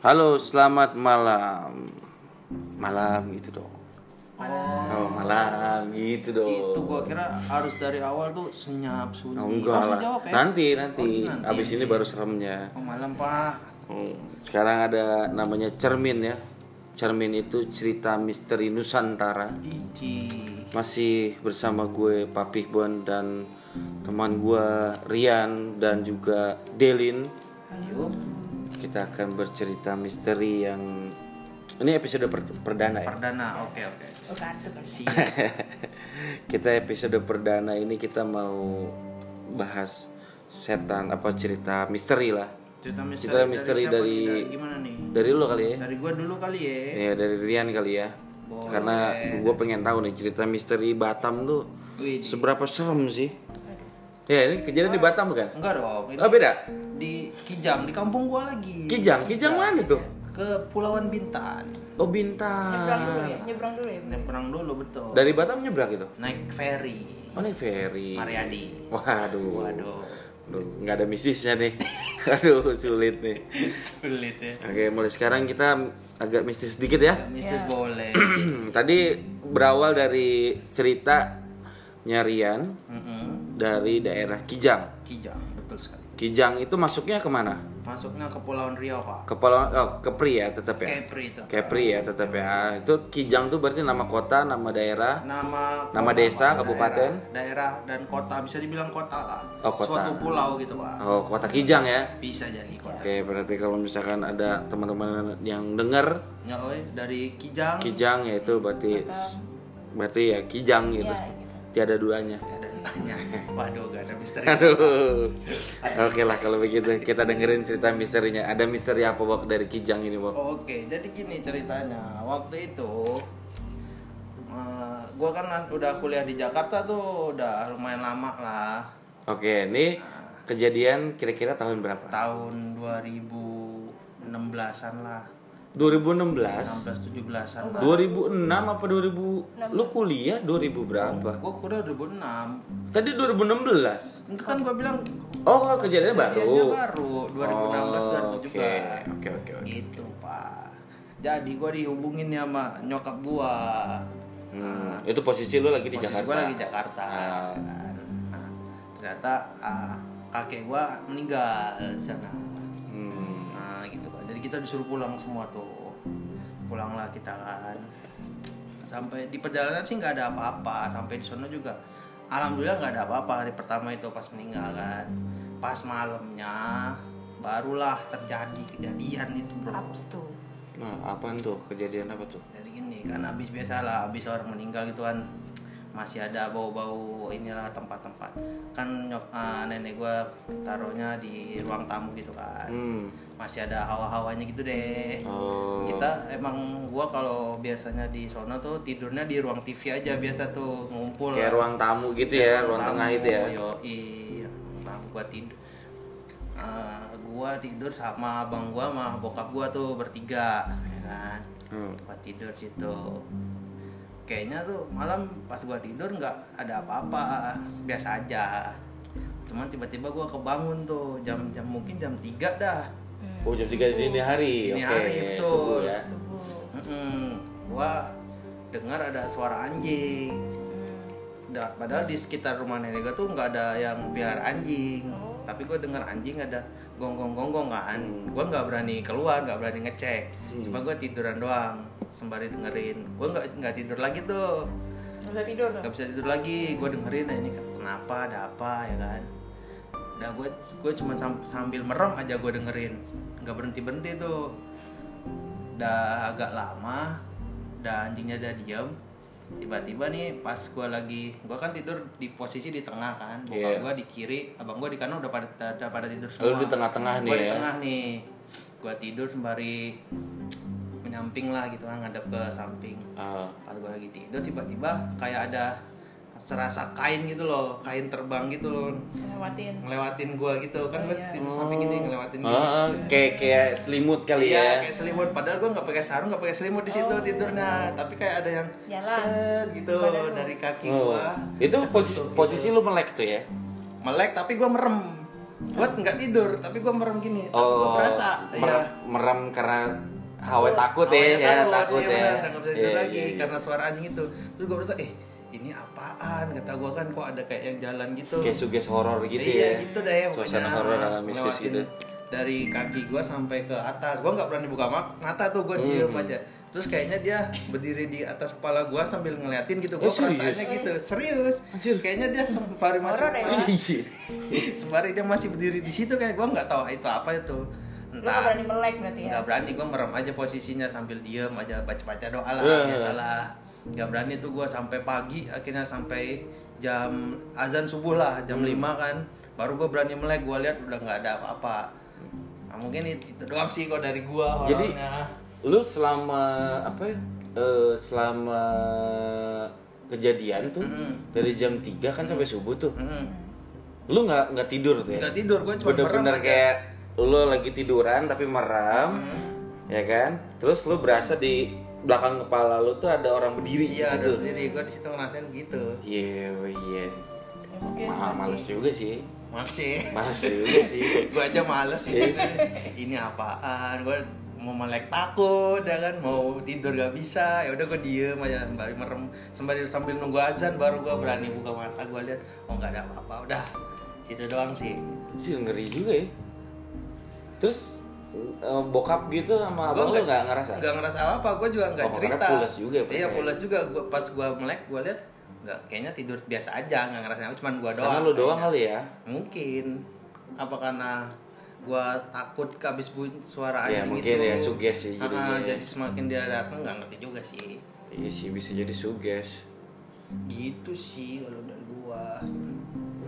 Halo, selamat malam. Malam gitu dong. Oh, malam gitu dong. Itu gua kira harus dari awal tuh senyap sunyi. Oh, enggak Langsung lah. jawab ya. Nanti, nanti. Oh, nanti. Abis ini baru seremnya. Oh, malam Pak. Hmm, Sekarang ada namanya cermin ya. Cermin itu cerita misteri Nusantara. Idi. Masih bersama gue Papih Bon dan teman gue Rian dan juga Delin. Ayo. Kita akan bercerita misteri yang ini episode per- perdana ya. Perdana. Oke, oke. Siap. kita episode perdana ini kita mau bahas setan apa cerita misteri lah. Cerita misteri, Cerita misteri dari- nih? Dari gimana nih? Dari lo kali ya. Dari gua dulu kali ya. Ya dari Rian kali ya. Boleh. Karena gue pengen tahu nih cerita misteri Batam tuh Wih, seberapa serem sih? Ya ini kejadian di Batam bukan? enggak dong. Ini Oh beda. di Kijang, di kampung gua lagi. Kijang, Kijang mana tuh? Ke Pulauan Bintan. Oh Bintang. Nyebrang dulu ya, nyebrang dulu ya. Nyebrang dulu betul. Dari Batam nyebrang itu? naik ferry. Oh ini ferry. Mariadi. Waduh. Waduh. Aduh, nggak ada misisnya nih. Aduh, sulit nih. Sulit ya. Oke, mulai sekarang kita agak mistis sedikit ya. Mrs. boleh. Tadi berawal dari cerita nyarian Mm-mm. Dari daerah Kijang. Kijang, betul sekali. Kijang itu masuknya ke mana? Masuknya ke Pulauan Riau, Pak. Ke Pulau oh, Kepri ya tetap ya. Kepri itu. Kepri ya tetap ya. Itu Kijang tuh berarti nama kota, nama daerah. Nama Nama kota, desa, Pak. kabupaten? daerah, daerah dan kota bisa dibilang kota lah. Oh, kota. Suatu pulau gitu, Pak. Oh, kota Kijang ya. Bisa jadi kota. Oke, berarti kalau misalkan ada teman-teman yang dengar Ya, oi, dari Kijang. Kijang ya itu berarti berarti ya Kijang gitu. Gitu. Tiada duanya. Ada tanya. Waduh, gak ada misteri. Aduh. Oke lah kalau begitu kita dengerin cerita misterinya. Ada misteri apa Wok dari Kijang ini Wok? Oke, jadi gini ceritanya. Waktu itu eh, gua kan udah kuliah di Jakarta tuh udah lumayan lama lah. Oke, ini kejadian kira-kira tahun berapa? Tahun 2016-an lah. 2016. 16 17-an lah. 2006 apa 2000? Lu kuliah 2000 berapa? Gua kuliah 2006. Tadi 2016. Itu kan gua bilang Oh, kejadiannya baru. kejadiannya baru 2016 Oh, 2017. Oke, oke, oke. oke. Gitu, Pak. Jadi gua dihubungin ya sama nyokap gua. Hmm, itu posisi lu lagi di Posisi Jakarta. gua lagi Jakarta. Ah. kan. Nah, ternyata ah, kakek gua meninggal di sana. Jadi kita disuruh pulang semua tuh. Pulanglah kita kan. Sampai di perjalanan sih nggak ada apa-apa. Sampai di sana juga alhamdulillah nggak ada apa-apa hari pertama itu pas meninggal kan. Pas malamnya barulah terjadi kejadian itu, Bro. Tuh. Nah, apaan tuh? Kejadian apa tuh? Jadi gini kan habis biasa lah habis orang meninggal gitu kan masih ada bau-bau inilah tempat-tempat kan nyok ah, nenek gua taruhnya di ruang tamu gitu kan Hmm. masih ada hawa-hawanya gitu deh Oh. kita emang gua kalau biasanya di sono tuh tidurnya di ruang TV aja biasa tuh ngumpul kayak ruang tamu gitu ya, ruang tengah itu ya. yo iya nah gua tidur Ah, gua tidur sama abang gua sama bokap gua tuh bertiga ya kan Hmm. tempat tidur situ kayaknya tuh malam pas gua tidur nggak ada apa-apa biasa aja cuman tiba-tiba gua kebangun tuh jam-jam mungkin jam 3 dah Oh, jam 3 dini hari. Dini Oke, hari, betul. subuh ya. Subuh. Mm-mm. gua dengar ada suara anjing Hmm. Da- padahal di sekitar rumah nenek gua tuh nggak ada yang piara anjing. Oh. tapi gue dengar anjing ada gonggong gonggong kan. Hmm. gua nggak berani keluar nggak berani ngecek. Hmm. cuma gue tiduran doang sembari dengerin. Gue nggak nggak tidur lagi tuh. Nggak bisa tidur nggak bisa tidur lagi. Gue dengerin nah ini kenapa ada apa ya kan. Nah gue gue cuma sam- sambil merem aja gue dengerin. Nggak berhenti berhenti tuh. Udah agak lama udah anjingnya udah diem tiba-tiba nih pas gue lagi gue kan tidur di posisi di tengah kan bokap Iya. gue di kiri abang gue di kanan udah pada udah pada tidur Lu semua di tengah-tengah nih Gua di ya? tengah nih gue tidur sembari menyamping lah gitu kan ngadep ke samping Ah. pas gue lagi tidur tiba-tiba kayak ada serasa kain gitu loh kain terbang gitu loh Ngelewatin. ngelewatin gua gitu kan gue Iya. tidur samping ini ngelewatin gua. Ah, kayak kayak selimut kali iya ya. kayak selimut padahal gua nggak pakai sarung nggak pakai selimut di situ Oh. tidurnya tapi kayak ada yang Jalan. set gitu Badan dari kaki Oh. gua Itu posisi, posisi lu melek tuh ya. melek tapi gua merem gue nggak tidur tapi gue merem gini Oh, berasa mer- iya merem karena hawa takut ya, Awalnya ya takut, iya ya. benar, nggak bisa tidur Iya, lagi iya, iya. karena suara anjing itu terus gue berasa eh ini apaan kata gue kan kok ada kayak yang jalan gitu Kayak suges horor gitu iya ya. gitu deh Suasana horor ala mistis gitu. dari kaki gue sampai ke atas gue nggak berani buka mata tuh gue diem Hmm. aja terus kayaknya dia berdiri di atas kepala gue sambil ngeliatin gitu gue Eh, serius? perasaannya gitu serius Anjir. kayaknya dia sembari masih Horor ya? sembari dia masih berdiri di situ kayak gue nggak tahu itu apa itu Lu gak berani melek berarti ya? nggak berani gue merem aja posisinya sambil diem aja baca baca doa lah Iya. biasalah nggak berani tuh gue sampai pagi akhirnya sampai jam azan subuh lah jam Hmm. 5 kan baru gue berani melek gue lihat udah nggak ada apa-apa nah, mungkin itu, itu doang sih kok dari gue Jadi lu selama apa ya? eh, selama kejadian tuh Mm-mm. dari jam 3 kan sampai subuh tuh. Mm. Lu nggak nggak tidur tuh ya? nggak tidur gue cuma merem Bener-bener kayak lu lagi tiduran tapi merem. Ya kan? Terus lu berasa di belakang kepala lu tuh ada orang berdiri iya ada situ. sendiri gue di situ ngerasain gitu. Iya, iya. Ya, mungkin Ma- males masih juga sih. masih. Males juga sih. gue aja males sih. Ini, ini apaan? Gue mau melek takut ya kan? Mau tidur gak bisa. Ya udah gue diem aja sembari merem sembari sambil nunggu azan baru gue berani buka mata gue lihat oh nggak ada apa-apa. Udah situ doang sih. Sih ngeri juga ya. Terus bokap gitu sama Gua abang lu nggak ngerasa? nggak ngerasa apa apa gue juga nggak Oh, cerita pulas juga ya, iya Pak. pulas juga gua, pas gue melek gue lihat nggak kayaknya tidur biasa aja nggak ngerasa apa cuman gue doang Karena lu doang kayaknya. kali ya. mungkin apa karena gua takut habis bunyi suara Ya, anjing mungkin itu ya, suges sih Ah, jadi semakin dia datang nggak ngerti juga sih Iya sih bisa jadi suges. gitu sih kalau dari gua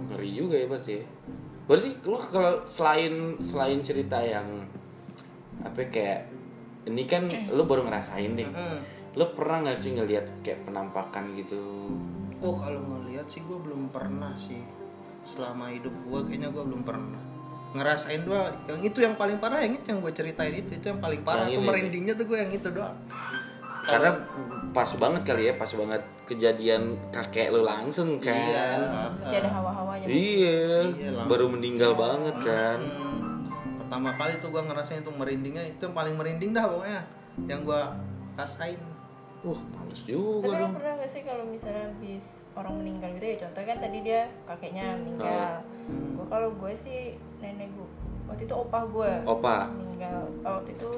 Ngeri juga ya berarti. ya. Berarti lu kalau selain selain cerita yang apa ya, kayak ini kan lu baru ngerasain nih. Mm-mm. Lu pernah nggak sih ngelihat kayak penampakan gitu? oh kalau ngelihat sih gua belum pernah sih selama hidup gua kayaknya gua belum pernah ngerasain doang yang itu yang paling parah yang itu yang gue ceritain itu itu yang paling parah Yang aku merindingnya tuh gue yang itu doang Karena pas banget kali ya, pas banget kejadian kakek lu langsung kan. Iya. masih ada hawa-hawanya. Iya, Iya, baru meninggal banget kan. Hmm, pertama kali tuh gue ngerasain tuh merindingnya itu yang paling merinding dah pokoknya yang gue rasain Wah, males juga Tapi lo dong. pernah gak sih kalau misalnya habis orang meninggal gitu ya contoh kan tadi dia kakeknya meninggal. Hmm. Gue kalau gue sih nenek gue waktu itu opah gue Opa. meninggal. Oh, waktu itu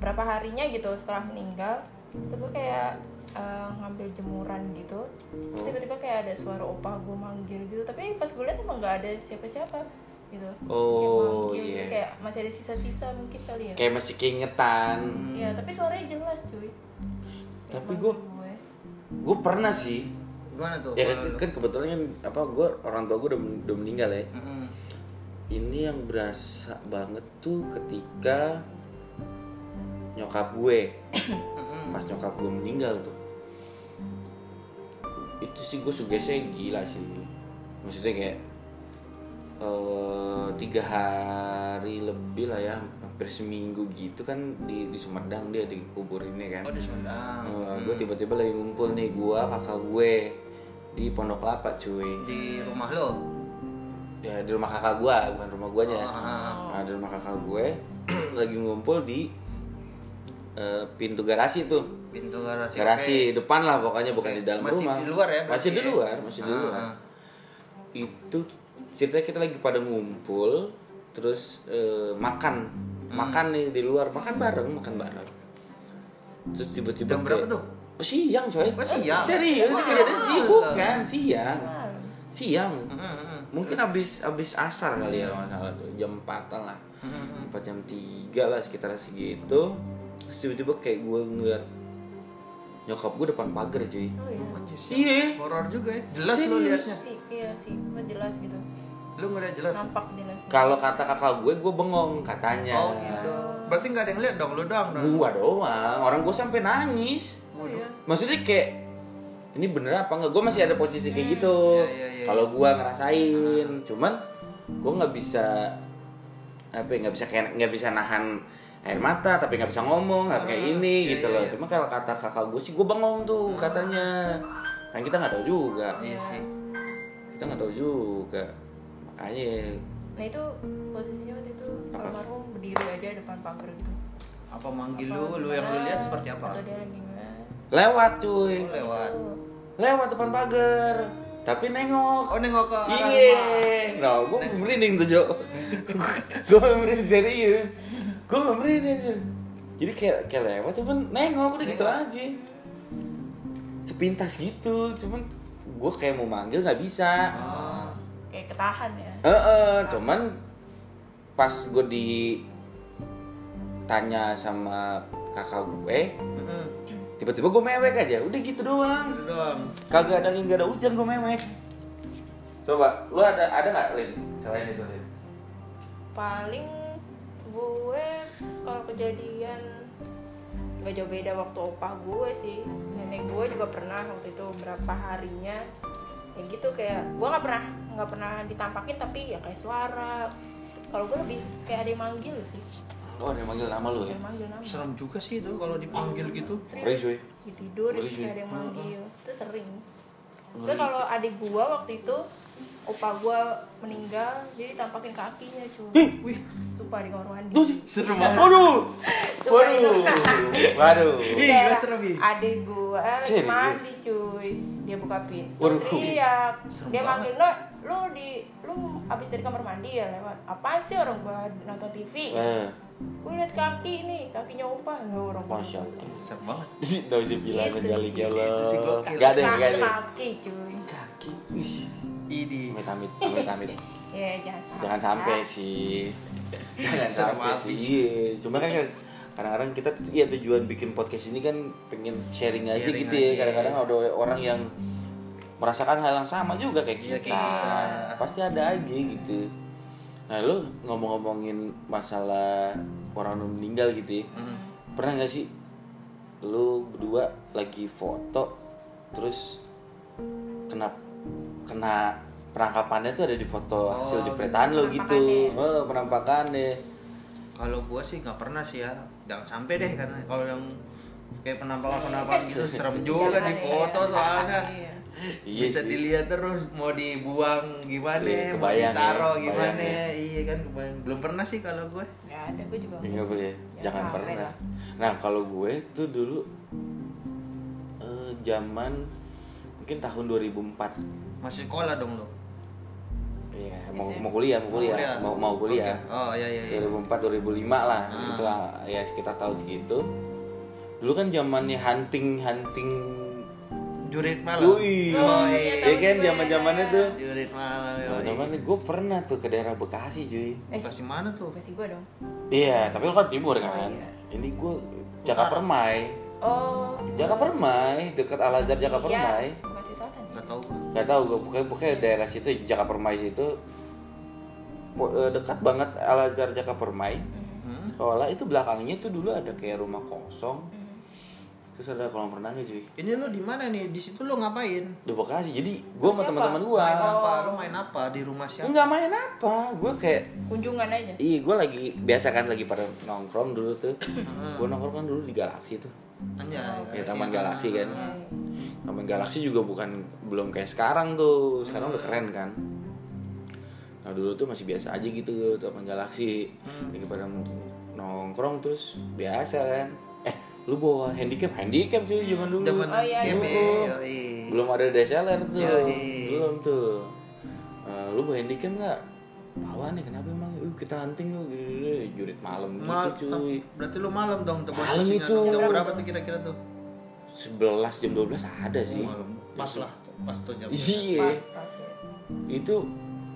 berapa harinya gitu setelah meninggal itu gue kayak eh, ngambil jemuran gitu Oh. tiba-tiba kayak ada suara opah gue manggil gitu tapi pas gue lihat emang nggak ada siapa-siapa gitu Oh, iya. kayak masih ada sisa-sisa mungkin kali ya Kayak masih keingetan. Iya, tapi suaranya jelas cuy Tapi gue. Gue pernah sih. gimana tuh Ya kan, kan kebetulan kan apa gue orang tua gue udah, udah meninggal ya. Mm-mm. Ini yang berasa banget tuh ketika nyokap gue pas nyokap gue meninggal tuh itu sih gue sugesnya gila sih maksudnya kayak eh, tiga hari lebih lah ya hampir seminggu gitu kan di di Sumedang dia dikuburinnya kan. Oh di Sumedang. Gue tiba-tiba lagi ngumpul nih gue kakak gue di Pondok Kelapa cuy. Di rumah lo? Ya di rumah kakak gue bukan rumah guanya. Oh, ah, nah di rumah kakak gue lagi ngumpul di eh, pintu garasi tuh. Pintu garasi garasi oke. depan lah pokoknya bukan Oke. di dalam Masih rumah. di luar ya, masih di ya? luar masih di Ah, luar. ah. itu ceritanya kita lagi pada ngumpul terus eh, makan. Hmm. makan nih di luar makan bareng makan bareng. Terus tiba-tiba Jam berapa tuh? oh, siang coy. Oh, siang? serius ini kejadian sih malam. bukan siang. Siang Mm-mm, mm-mm. mungkin habis habis asar kali ya kalau nggak salah tuh. Jam 4 lah. Empat jam tiga lah sekitar segitu. Terus tiba-tiba kayak gue ngeliat nyokap gue depan pagar cuy. Oh iya. Iya. horor juga ya. Jelas lo liatnya. Iya sih, jelas gitu. Lu ngeliat jelas? Nampak jelas. kalau kata kakak gue gue bengong katanya. Oh gitu. Berarti nggak ada yang lihat dong lu doang dong. Gua doang. Orang gue sampai nangis. Oh iya. maksudnya kayak ini bener apa enggak gue masih ada posisi kayak gitu. Iya, iya, iya. kalau gue ngerasain. Cuman gue nggak bisa apa ya, nggak bisa kayak nggak bisa nahan air mata tapi nggak bisa ngomong nggak kayak Hmm, ini iya, gitu iya, loh. iya. cuma kalau kata kakak gue sih gue bengong tuh katanya. Kan kita nggak tahu juga. Iya sih. Kita nggak tahu juga makanya. Nah itu posisinya waktu itu Apa? almarhum berdiri aja depan pagar gitu. Apa manggil Apa lu? Lu yang lu lihat seperti apa? atau dia lagi gimana lewat cuy. Oh, lewat. Lewat depan pagar. Tapi nengok. Oh nengok ke arah. Iya, nah gue merinding tuh Jo. Gue merinding serius. Gue merinding aja Jadi kayak, kayak lewat cuman nengok udah gitu aja. Sepintas gitu Cuman gue kayak mau manggil gak bisa. Oh. Ketahan ya Heeh, cuman pas gue ditanya sama kakak gue Mm-mm. Tiba-tiba gue mewek aja, udah gitu doang Itu doang. Kagak ada nggak ada hujan gue mewek Coba, lu ada ada nggak Lin? Selain itu Lin? paling gue kalau kejadian gak jauh beda waktu opah gue sih nenek gue juga pernah waktu itu berapa harinya ya gitu kayak gue nggak pernah nggak pernah ditampakin tapi ya kayak suara. Kalau gue lebih kayak ada yang manggil sih. Oh, ada yang manggil nama lu ada ya? yang manggil nama. Serem juga sih itu kalau dipanggil gitu. Cuy. Di tidur kayak ada yang manggil. Itu sering Terus kalau adik gua waktu itu opa gua meninggal jadi tampakin kakinya cuy Wih, sumpah di kamar mandi. Tuh sih serem banget. Waduh! Waduh! itu. Waduh! Ih, Kayak gua serem, Ih. adik gua lagi mandi cuy. Dia buka pintu. Waduh. iya. Dia manggil lo lu di lu abis dari kamar mandi ya lewat. Apa sih orang gua nonton TV Eh, gua liat kaki nih kakinya opa nggak orang Masya Allah Serem banget. Nggak bisa bilang Itu menjali sih. Itu sih gokil. Gak ada, gak ada kaki cuy Kaki. Idi. Amit amit, amit amit ya jangan Jangan sampai sih Jangan sampai sih Iya Cuma kan kan kadang-kadang kita ya tujuan bikin podcast ini kan pengen sharing, aja Sharing gitu ya aja. kadang-kadang ada orang yang merasakan hal yang sama juga kayak kita. kayak kita. pasti ada aja gitu nah lu ngomong-ngomongin masalah orang yang meninggal gitu ya Mm. pernah nggak sih lu berdua lagi foto terus kena kena penangkapannya tuh ada di foto hasil Oh, jepretan lo gitu oh, penampakannya Kalau gua sih nggak pernah sih ya. Jangan sampai deh karena kalau yang kayak penampakan penampakan gitu serem juga di ya, foto jangan. soalnya. Iya. iya Bisa sih. dilihat terus mau dibuang gimana, Iya, mau ya, ditaruh kebayang gimana. ya. Iya kan kebayang. Belum pernah sih kalau gue. nggak ada gue juga Ya, nggak boleh, Jangan jangan pernah. lah. Nah kalau gue tuh dulu eh, zaman mungkin tahun 2004 Masih sekolah dong lo. Iya, mau mau kuliah, mau kuliah, mau mau kuliah. Oke. Oh iya iya iya. 2004 2005 lah, Ah. itu ya sekitar tahun segitu. Dulu kan zamannya hunting hunting Jurit malam. Oh iya, iya. Ya kan gue. zaman-zamannya tuh. Jurit malam ya. Nah, zamannya gue pernah tuh ke daerah Bekasi cuy. eh Kasih mana tuh? kasih gue dong Iya, tapi lu kan timur Oh, kan. iya. Ini gue Jaka Permai. oh Jaka Permai, dekat Al Azhar Jaka Permai. Iya, Bekasi Selatan Gak tau gue. Gak tau gue pokoknya, pokoknya daerah situ Jaka Permai situ eh, dekat banget Al Azhar Jaka Permai. Hmm? Soalnya itu belakangnya tuh dulu ada kayak rumah kosong. Hmm. Terus ada kolam renangnya cuy. Ini lo di mana nih? Di situ lo ngapain? Di Bekasi. Jadi gue sama teman-teman gue. Main apa? Lo main apa di rumah siapa? Enggak main apa. Gue kayak kunjungan aja Iya, gue lagi biasa kan lagi pada nongkrong dulu tuh. Hmm. gue nongkrong kan dulu di Galaksi tuh. Anjay. Ya Taman Galaksi kan. Iya. Taman Galaksi juga bukan belum kayak sekarang tuh. Sekarang udah keren kan. Nah dulu tuh masih biasa aja gitu Taman Galaksi. Lagi pada nongkrong terus biasa kan. Lu bawa handicap, handicap cuy zaman dulu. Zaman Oh, iya, game iya. yoi. Belum ada DSLR tuh. Yoi. Belum tuh. Eh, lu bawa handicap nggak? Bawa nih kenapa emang? Uh, kita hunting yuk gini-gini. jurit malam Mal- gitu cuy. berarti lo malam dong tuh Malam itu. dong. Jam berapa tuh kira-kira tuh? 11 jam 12 ada sih. Malam. Pas lah pas tuh jam. Iya. pas pas ya. itu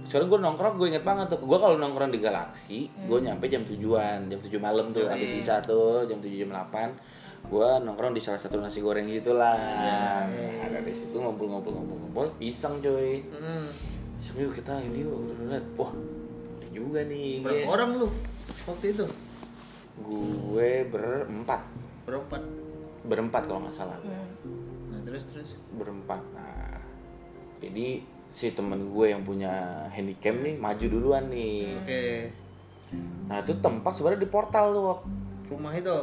soalnya gue nongkrong gue inget banget tuh gue kalau nongkrong di Galaksi gue nyampe jam tujuan jam 7 malam tuh Yoi. ada sisa tuh jam 7 jam 8 gue nongkrong di salah satu nasi goreng gitulah Yoi. ada di situ ngobrol pisang coy Hmm. pisang yuk kita ini yuk lihat wah ada juga nih Berapa orang lu waktu itu? gue berempat Berempat. berempat kalau nggak salah Hmm. Nah terus terus. berempat nah jadi si temen gue yang punya handycam nih maju duluan nih Oke. Nah itu tempat sebenarnya di portal tuh. Wak. Rumah itu.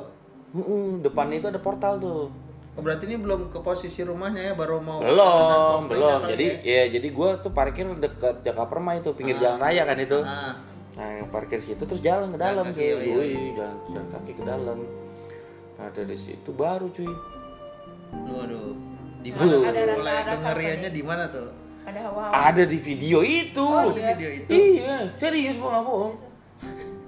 Mm-mm, depannya itu ada portal tuh. Oh, berarti ini belum ke posisi rumahnya ya, baru mau belum belum jadi ya? ya jadi gue tuh parkir deket Jakarta Permai itu pinggir jalan raya kan itu Ah, nah yang parkir situ terus jalan ke dalam Jalan tuh kaki, iya, iya. Jalan, jalan kaki ke dalam nah dari situ baru cuy waduh. Di Ada mana? rasa- Mulai rasa di mana tuh? Ada hawa-hawa ada di video itu Oh, Di iya. video itu. iya serius gue nggak bohong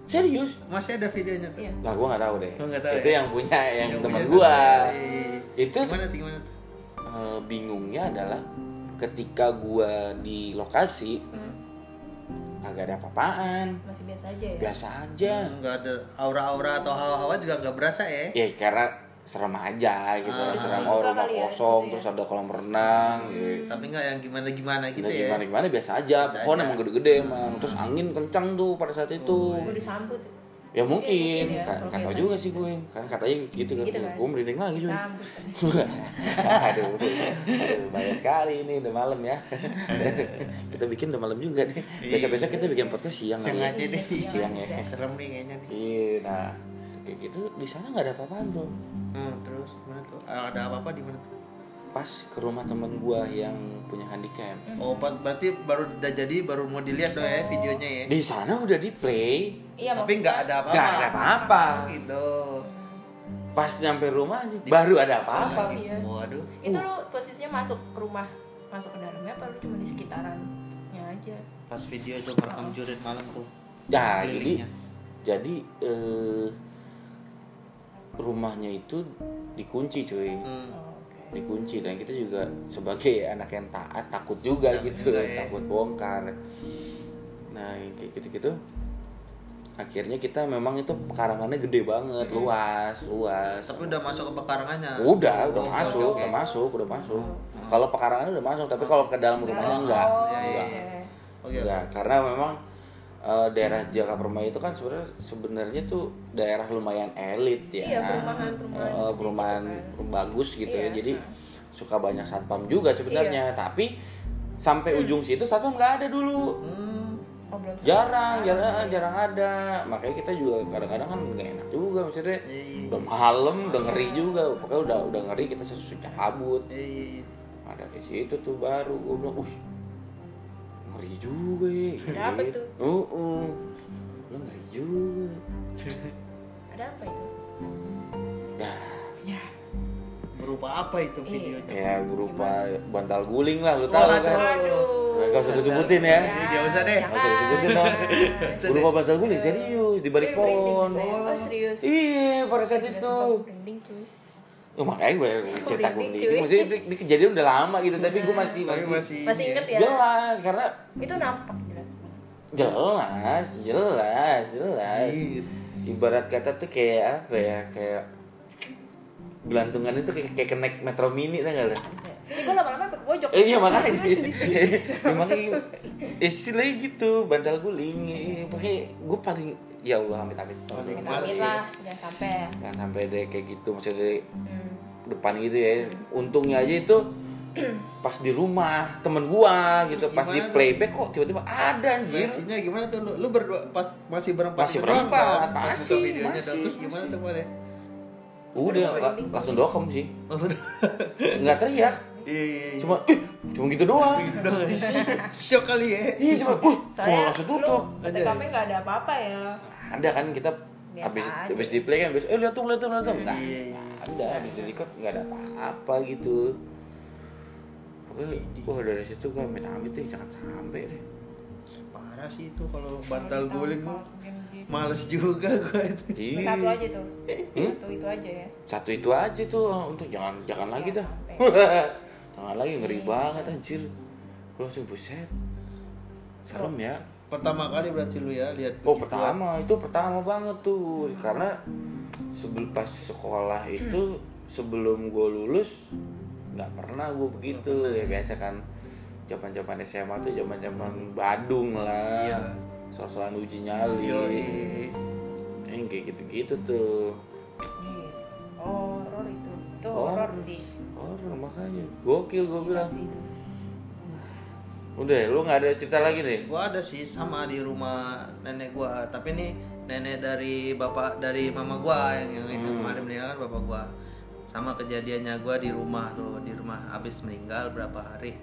serius Masih ada videonya tuh. Iya. lah gue nggak tahu deh nggak tahu itu ya? yang punya yang, teman punya gue Iya, itu Gimana tuh gimana tuh? eh, bingungnya adalah ketika gue di lokasi Hmm, kagak ada apa-apaan masih biasa aja ya biasa aja Nggak ada aura-aura atau hawa-hawa juga nggak berasa ya? ya karena serem aja gitu Ah. serem. Buka oh rumah kali ya, kosong gitu ya. terus ada kolam renang gitu. Tapi nggak yang gimana-gimana gitu Nah, ya? gimana gimana biasa aja. Biasa pohon aja. emang gede-gede emang. Terus angin kencang tuh pada saat itu. Gue disambut? Ya mungkin. Mungkin ya, kan kan. tau juga sih gue. Kan katanya gitu kan. Gitu kan. gue merinding lagi cuy. Disambut. Aduh, aduh bahaya sekali ini udah malam ya. Kita bikin udah malam juga nih. Besok-besok kita bikin podcast siang Siang aja deh. siang ya. Serem nih kayaknya nih. iya nah kayak gitu di sana nggak ada apa-apaan bro Hmm, terus gimana tuh? Ah, Ada apa-apa di mana tuh? pas ke rumah temen gua yang punya handicap Oh, pas berarti baru udah jadi baru mau dilihat dong ya videonya ya. di sana udah di play iya Tapi nggak ada apa-apa. nggak ada apa-apa Gitu. pas nyampe rumah aja baru ada apa-apa Iya. Waduh. itu lu posisinya masuk ke rumah masuk ke dalamnya apa lu cuma di sekitarannya aja Pas video itu merekam jurit malam tuh. ya jadi jadi eh, rumahnya itu dikunci cuy Hmm. oh, oke dikunci dan kita juga sebagai anak yang taat takut juga Takut gitu juga ya. takut bongkar nah kayak gitu gitu akhirnya kita memang itu pekarangannya gede banget luas luas Tapi udah masuk ke pekarangannya. udah udah Oh, oke, masuk oke, oke. udah masuk udah masuk kalau pekarangannya udah masuk tapi kalau ke dalam rumahnya Oh, enggak oh, Iya, iya, oke. Oke. enggak karena memang eh, daerah Jakarta Permai itu kan sebenarnya sebenarnya tuh daerah lumayan elit ya Iya, perumahan- perumahan Eh, kayak perumahan gitu bagus gitu ya Iya. jadi suka banyak satpam juga sebenarnya Iya. tapi sampai ujung situ satpam nggak ada dulu Hmm. oh belum jarang sampai. jarang jarang ada makanya kita juga kadang-kadang kan nggak enak juga maksudnya Iya, iya. udah malam udah ngeri juga pokoknya udah udah ngeri kita susah cabut Iya, iya, iya. ada di situ tuh baru gue bilang wih ngeri juga ya. Ada apa tuh? uh, uh. Lu ngeri juga. Ada apa itu? Ya ya. Berupa apa itu Iya. videonya? ya berupa bantal guling lah lu tahu Waduh. kan? Waduh Gak usah disebutin ya. Iya, nggak usah deh. Gak usah disebutin dong. Berupa bantal guling serius di balik pohon. oh serius. Iya pada saat itu. cuy Oh, makanya gue cerita gue merinding, ini maksudnya itu, ini kejadian udah lama gitu tapi gue masih Tapi masih, masih masih ini inget ya? jelas karena itu nampak jelas. Jelas jelas jelas. Ibarat kata tuh kayak apa ya kayak gelantungan itu kayak, kayak kenaik metro mini tau gak lo? ini gue lama-lama ke pojok. Eh, iya makanya. Ya, makanya. Istilahnya gitu bantal guling eh, makanya gue paling ya Allah amit amit Amit ya. lah jangan sampai jangan sampai deh kayak gitu maksudnya dari hmm. depan gitu ya untungnya aja itu pas di rumah temen gua gitu Terus pas di playback kok tiba-tiba ada anjir Reaksinya gimana tuh lu? Lu berdua pas masih berempat Masih itu doang berempat, kan? Pas masih, videonya masih. Terus gimana tuh boleh? udah la- langsung dokem sih Langsung nggak teriak Iya, iya, iya. cuma "Ih," cuma gitu doang nggak sih? Shock kali ya. iya cuma uh phone langsung tutup lu TKP nggak ada apa-apa ya ada kan kita Biasa habis aja. habis di play kan habis eh lihat tuh lihat tuh lihat tuh. Nggak Iya, iya. ada habis di record nggak ada apa-apa gitu. Pokoknya, wah dari situ gua amit amit deh jangan sampai deh. Parah sih itu kalau bantal Kalau guling gitu. Males juga gua itu. Iya. satu aja tuh. Hmm? satu itu aja ya. Satu itu aja tuh untuk jangan jangan lagi dah. jangan lagi ngeri Iya, banget anjir. Gua langsung buset. Serem ya Pertama kali berarti lu ya lihat oh pertama. Itu pertama banget tuh. Karena sebelum pas sekolah itu sebelum gue lulus nggak pernah gue begitu. ya biasa kan zaman zaman SMA tuh zaman zaman Badung lah. Iya. sosokan uji nyali. Yoi. yang kayak gitu gitu tuh. Iya. horor itu. Itu Horor. horor sih. Orang makanya. Gokil gue Gila bilang. sih itu. Udah lu nggak ada cerita lagi nih Gua ada sih sama di rumah nenek gua, tapi ini nenek dari bapak dari mama gua yang yang itu Hmm. kemarin meninggal kan bapak gua. sama kejadiannya gue di rumah tuh di rumah. Abis meninggal berapa hari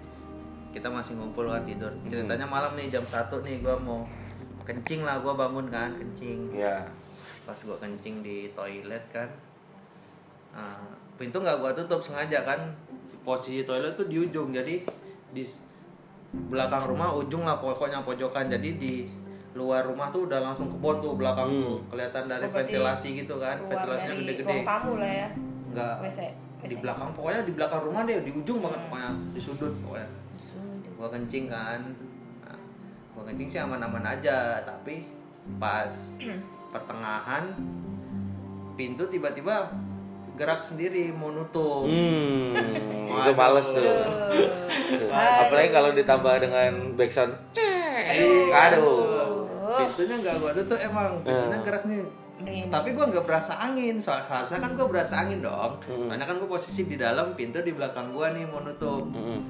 kita masih ngumpul kan tidur. Ceritanya malam nih jam satu nih gue mau kencing lah gue bangun kan kencing. Ya pas gue kencing di toilet kan nah, pintu nggak gue tutup sengaja kan. Posisi toilet tuh di ujung jadi di belakang rumah ujung lah pokoknya pojokan. Jadi di luar rumah tuh udah langsung kebon tuh belakang Hmm. tuh. Kelihatan dari Oh, ventilasi gitu kan ventilasinya gede-gede. tamu lah ya. Nggak. WC di belakang pokoknya di belakang rumah deh di ujung banget pokoknya di sudut pokoknya. Gua kencing kan. Nah, gua kencing sih aman-aman aja tapi pas pertengahan pintu tiba-tiba gerak sendiri mau nutup. Hmm itu males tuh. Aduh. apalagi kalau ditambah dengan backsound. Aduh. Pintunya nggak gua tutup emang pintunya Hmm. gerak nih. Merinding. tapi gua nggak berasa angin soal harusnya kan gua berasa angin dong. Hmm. soalnya kan gua posisi di dalam pintu di belakang gua nih mau nutup. Mm-mm.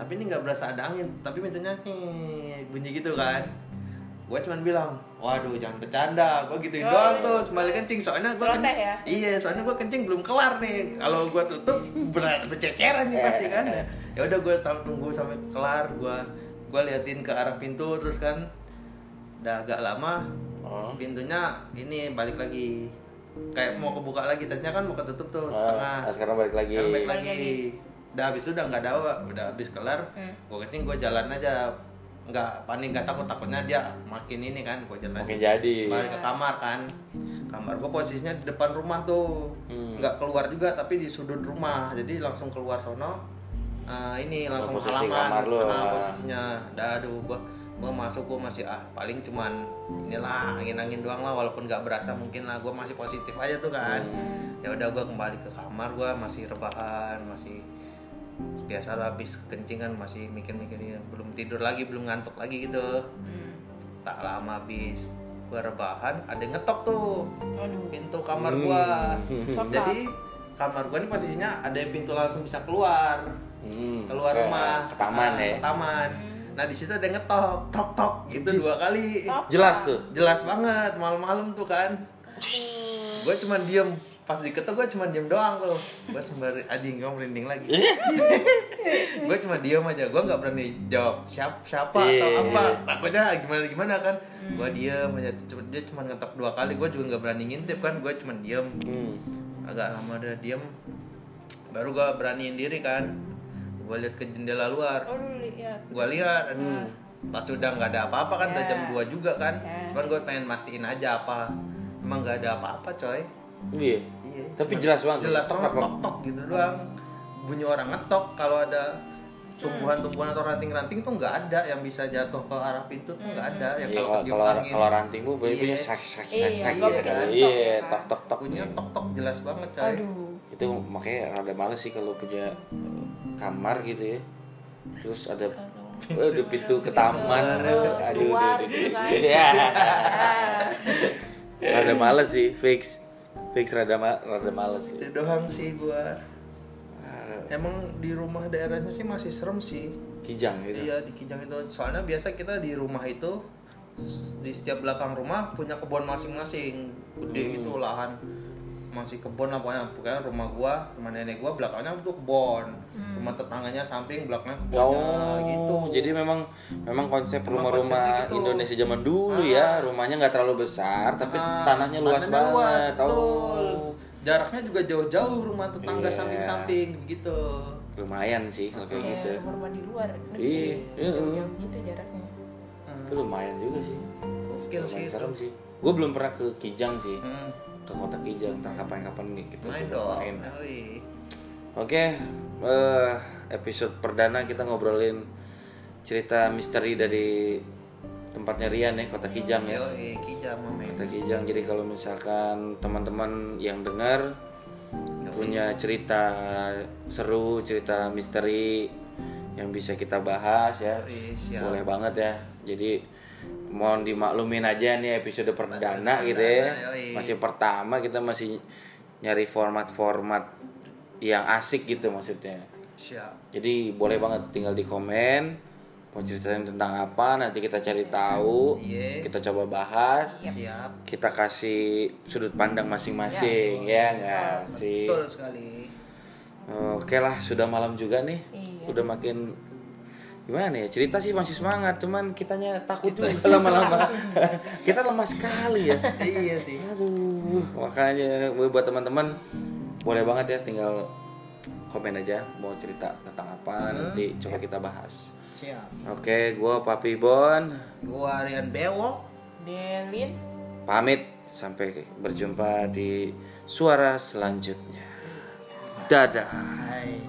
tapi ini nggak berasa ada angin tapi pintunya bunyi gitu kan gue cuman bilang waduh jangan bercanda gue gituin Oh, doang iya. tuh sembali kencing soalnya gue Celoteh ya? iya soalnya gue kencing belum kelar nih kalau gue tutup ber berceceran nih pasti kan ya udah gue tunggu sampai kelar gue gue liatin ke arah pintu terus kan udah agak lama Oh. pintunya ini balik lagi kayak mau kebuka lagi tadinya kan mau ketutup tuh setengah Ah, sekarang balik lagi sekarang balik lagi. Udah habis udah nggak ada apa, udah habis kelar. Hmm. Gue kencing gue jalan aja. Nggak panik nggak takut takutnya dia makin ini kan gue jalan. Makin jadi. Balik ke kamar kan. Kamar gue posisinya di depan rumah tuh. Hmm. Nggak keluar juga tapi di sudut rumah. Jadi langsung keluar sono. Eh, ini langsung posisi halaman. kamar lu, Nah, ah. posisinya. Dah aduh gue gue masuk gue masih ah paling cuman inilah angin angin doang lah walaupun nggak berasa mungkin lah gue masih positif aja tuh kan Hmm. ya udah gue kembali ke kamar gue masih rebahan masih biasa lah habis kencing kan masih mikir-mikir belum tidur lagi belum ngantuk lagi gitu. Hmm. tak lama habis gue rebahan ada yang ngetok tuh Aduh. pintu kamar Hmm. gue Sokap. jadi kamar gue ini posisinya ada yang pintu langsung bisa keluar. Hmm, keluar ke- rumah. ke taman Ah, ya? ke taman. Nah di situ ada yang ngetok tok tok gitu dua kali. Sokap. jelas tuh? Jelas banget malam-malam tuh kan. Gue cuman diem pas diketok gue cuma diem doang tuh. Gue sembari anjing gue merinding lagi. Gue cuma diem aja. Gue nggak berani jawab siapa siapa atau Iya. apa. Takutnya gimana gimana kan. Gue diem aja. Cuma- dia cuma ngetok dua kali. Gue juga nggak berani ngintip kan. Gue cuma diem. Hmm. agak lama udah diem. Baru gue beraniin diri kan. Gue lihat ke jendela luar. Oh lihat. gue lihat. Aduh, pas udah nggak ada apa-apa kan udah jam 2 juga kan. Ya. cuman gue pengen mastiin aja apa. Emang nggak ada apa-apa coy Iya. iya Tapi jelas banget. jelas Tok, banget tok, tok tok gitu doang bunyi orang ngetok kalau ada tumbuhan-tumbuhan atau ranting-ranting tuh nggak ada yang bisa jatuh ke arah pintu tuh nggak ada yang Iya, kalau kalau ketiup kalau angin kalau ranting bu Iya. bunyinya sak sak sak Iya, sak gitu. Iya, tok tok tok. bunyinya tok tok jelas banget coy Aduh. Itu makanya rada males sih kalau punya eh, kamar gitu ya. Terus ada. Oh, ada pintu ke taman. Aduh, Aduh, aduh, gitu aduh. kan. Rada males sih, fix. Fix rada ma rada males sih. itu doang sih gua Ah, emang di rumah daerahnya sih masih serem sih Kijang gitu. Iya di Kijang itu soalnya biasa kita di rumah itu di setiap belakang rumah punya kebun masing-masing gede Hmm. gitu lahan masih kebun lah pokoknya pokoknya rumah gua rumah nenek gua belakangnya itu kebun rumah tetangganya samping belakangnya kebunnya Oh, gitu Jadi memang memang konsep rumah-rumah gitu. Indonesia zaman dulu Ah. ya, rumahnya nggak terlalu besar, tapi Ah, tanahnya luas tanahnya banget. betul. Oh, jaraknya juga jauh-jauh rumah tetangga Iya. samping-samping gitu lumayan sih kalau kayak gitu. Kayak rumah di luar. Iya, iya. Jauh-jauh gitu jaraknya. Itu lumayan juga sih. gokil sih serem sih. Gue belum pernah ke Kijang sih, Hmm, ke kota Kijang. Ntar kapan-kapan nih kita main dong main. Oke, eh, episode perdana kita ngobrolin cerita misteri dari tempatnya Rian ya, kota Kijang ya. Yoi, Kijang Kota Kijang. Jadi kalau misalkan teman-teman yang dengar punya cerita seru, cerita misteri yang bisa kita bahas ya, Yoi, boleh banget ya. Jadi mohon dimaklumin aja nih episode perdana Masih gitu ya. yoi. Masih pertama kita masih nyari format-format yang asik gitu maksudnya. siap Jadi boleh banget tinggal di komen mau ceritain tentang apa nanti kita cari tahu, Iya. kita coba bahas, siap kita kasih sudut pandang masing-masing ya nggak sih. betul sekali Oke lah, sudah malam juga nih. Iya. Udah makin gimana ya? Cerita sih masih semangat, cuman kitanya takut juga lama-lama. Kita lemah sekali ya. iya sih Aduh, makanya buat teman-teman boleh banget ya tinggal komen aja mau cerita tentang apa nanti coba kita bahas. siap Oke, gua Papi Bon gua Rian Bewok Delin pamit sampai berjumpa di suara selanjutnya. Dadah. hai